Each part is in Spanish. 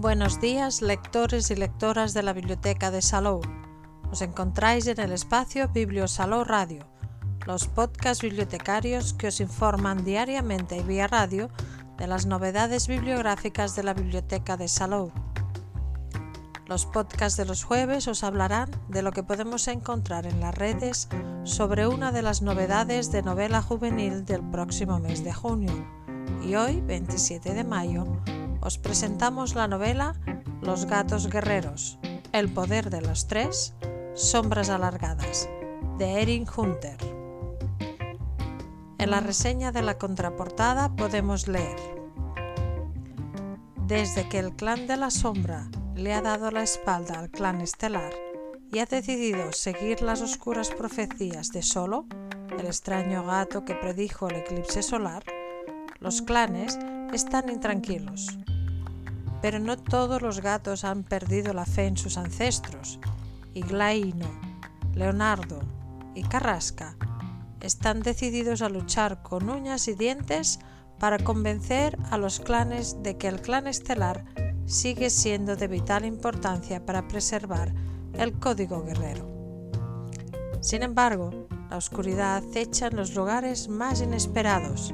Buenos días, lectores y lectoras de la Biblioteca de Salou. Os encontráis en el espacio Biblio Salou Radio, los podcasts bibliotecarios que os informan diariamente y vía radio de las novedades bibliográficas de la Biblioteca de Salou. Los podcasts de los jueves os hablarán de lo que podemos encontrar en las redes sobre una de las novedades de novela juvenil del próximo mes de junio. Y hoy, 27 de mayo, os presentamos la novela Los gatos guerreros, El poder de los tres, Sombras alargadas, de Erin Hunter. En la reseña de la contraportada podemos leer Desde que el clan de la sombra le ha dado la espalda al clan estelar y ha decidido seguir las oscuras profecías de Solo, el extraño gato que predijo el eclipse solar, los clanes están intranquilos pero no todos los gatos han perdido la fe en sus ancestros. Iglaino, Leonardo y Carrasca están decididos a luchar con uñas y dientes para convencer a los clanes de que el clan estelar sigue siendo de vital importancia para preservar el código guerrero. Sin embargo, la oscuridad acecha en los lugares más inesperados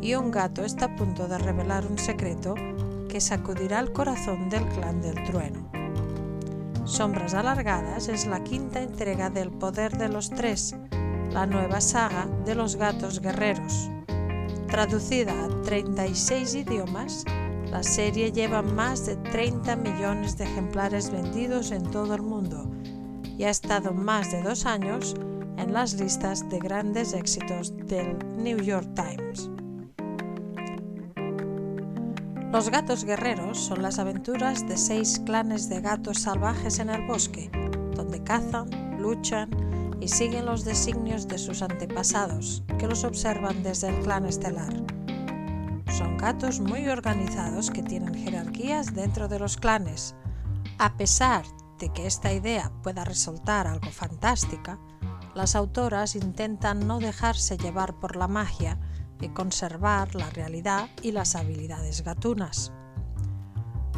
y un gato está a punto de revelar un secreto que sacudirá el corazón del clan del trueno. Sombras Alargadas es la quinta entrega del Poder de los Tres, la nueva saga de los gatos guerreros. Traducida a 36 idiomas, la serie lleva más de 30 millones de ejemplares vendidos en todo el mundo y ha estado más de dos años en las listas de grandes éxitos del New York Times. Los gatos guerreros son las aventuras de seis clanes de gatos salvajes en el bosque, donde cazan, luchan y siguen los designios de sus antepasados, que los observan desde el clan estelar. Son gatos muy organizados que tienen jerarquías dentro de los clanes. A pesar de que esta idea pueda resultar algo fantástica, las autoras intentan no dejarse llevar por la magia conservar la realidad y las habilidades gatunas.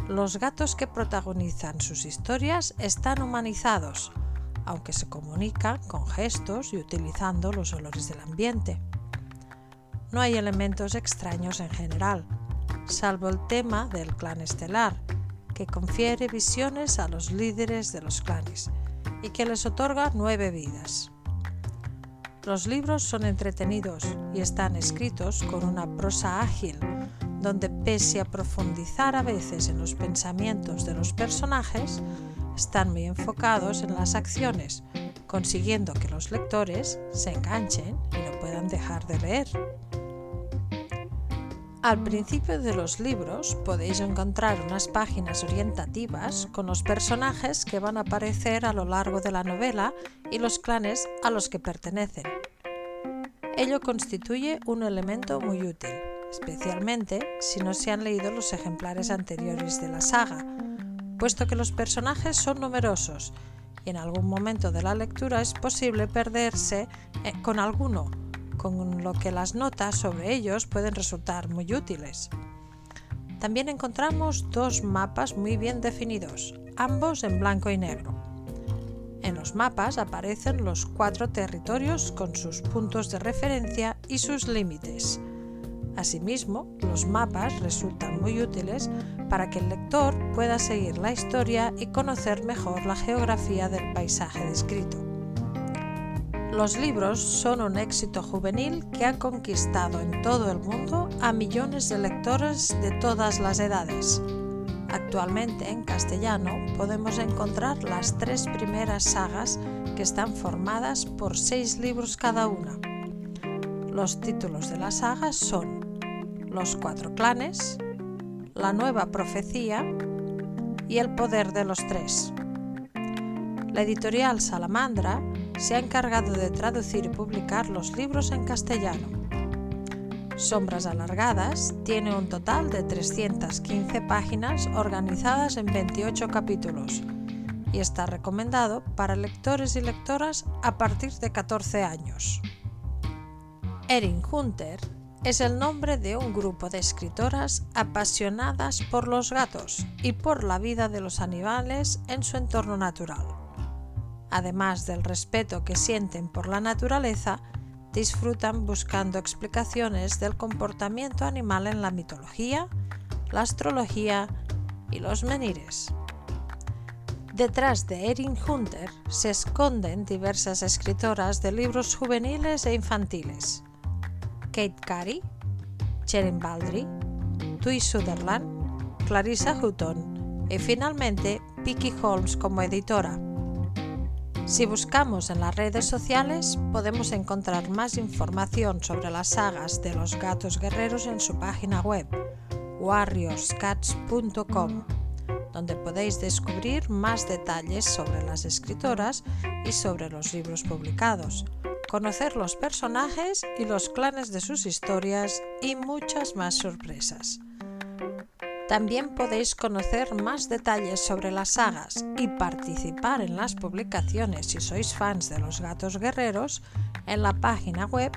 Los gatos que protagonizan sus historias están humanizados, aunque se comunican con gestos y utilizando los olores del ambiente. No hay elementos extraños en general, salvo el tema del clan estelar, que confiere visiones a los líderes de los clanes y que les otorga nueve vidas. Los libros son entretenidos y están escritos con una prosa ágil, donde pese a profundizar a veces en los pensamientos de los personajes, están muy enfocados en las acciones, consiguiendo que los lectores se enganchen y no puedan dejar de leer. Al principio de los libros podéis encontrar unas páginas orientativas con los personajes que van a aparecer a lo largo de la novela y los clanes a los que pertenecen. Ello constituye un elemento muy útil, especialmente si no se han leído los ejemplares anteriores de la saga, puesto que los personajes son numerosos y en algún momento de la lectura es posible perderse eh, con alguno con lo que las notas sobre ellos pueden resultar muy útiles. También encontramos dos mapas muy bien definidos, ambos en blanco y negro. En los mapas aparecen los cuatro territorios con sus puntos de referencia y sus límites. Asimismo, los mapas resultan muy útiles para que el lector pueda seguir la historia y conocer mejor la geografía del paisaje descrito. Los libros son un éxito juvenil que ha conquistado en todo el mundo a millones de lectores de todas las edades. Actualmente en castellano podemos encontrar las tres primeras sagas que están formadas por seis libros cada una. Los títulos de las sagas son Los cuatro clanes, La nueva profecía y El poder de los tres. La editorial Salamandra se ha encargado de traducir y publicar los libros en castellano. Sombras Alargadas tiene un total de 315 páginas organizadas en 28 capítulos y está recomendado para lectores y lectoras a partir de 14 años. Erin Hunter es el nombre de un grupo de escritoras apasionadas por los gatos y por la vida de los animales en su entorno natural. Además del respeto que sienten por la naturaleza, disfrutan buscando explicaciones del comportamiento animal en la mitología, la astrología y los menires. Detrás de Erin Hunter se esconden diversas escritoras de libros juveniles e infantiles. Kate Carey, Sherin Baldry, Tui Sutherland, Clarissa Hutton y finalmente Vicky Holmes como editora. Si buscamos en las redes sociales podemos encontrar más información sobre las sagas de los gatos guerreros en su página web warriorscats.com, donde podéis descubrir más detalles sobre las escritoras y sobre los libros publicados, conocer los personajes y los clanes de sus historias y muchas más sorpresas. También podéis conocer más detalles sobre las sagas y participar en las publicaciones si sois fans de los gatos guerreros en la página web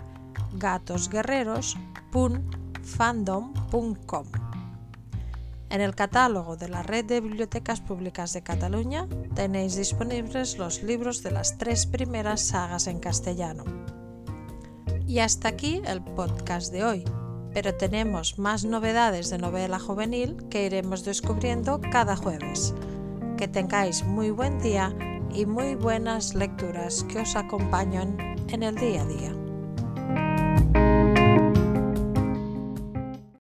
gatosguerreros.fandom.com. En el catálogo de la Red de Bibliotecas Públicas de Cataluña tenéis disponibles los libros de las tres primeras sagas en castellano. Y hasta aquí el podcast de hoy pero tenemos más novedades de novela juvenil que iremos descubriendo cada jueves. Que tengáis muy buen día y muy buenas lecturas que os acompañen en el día a día.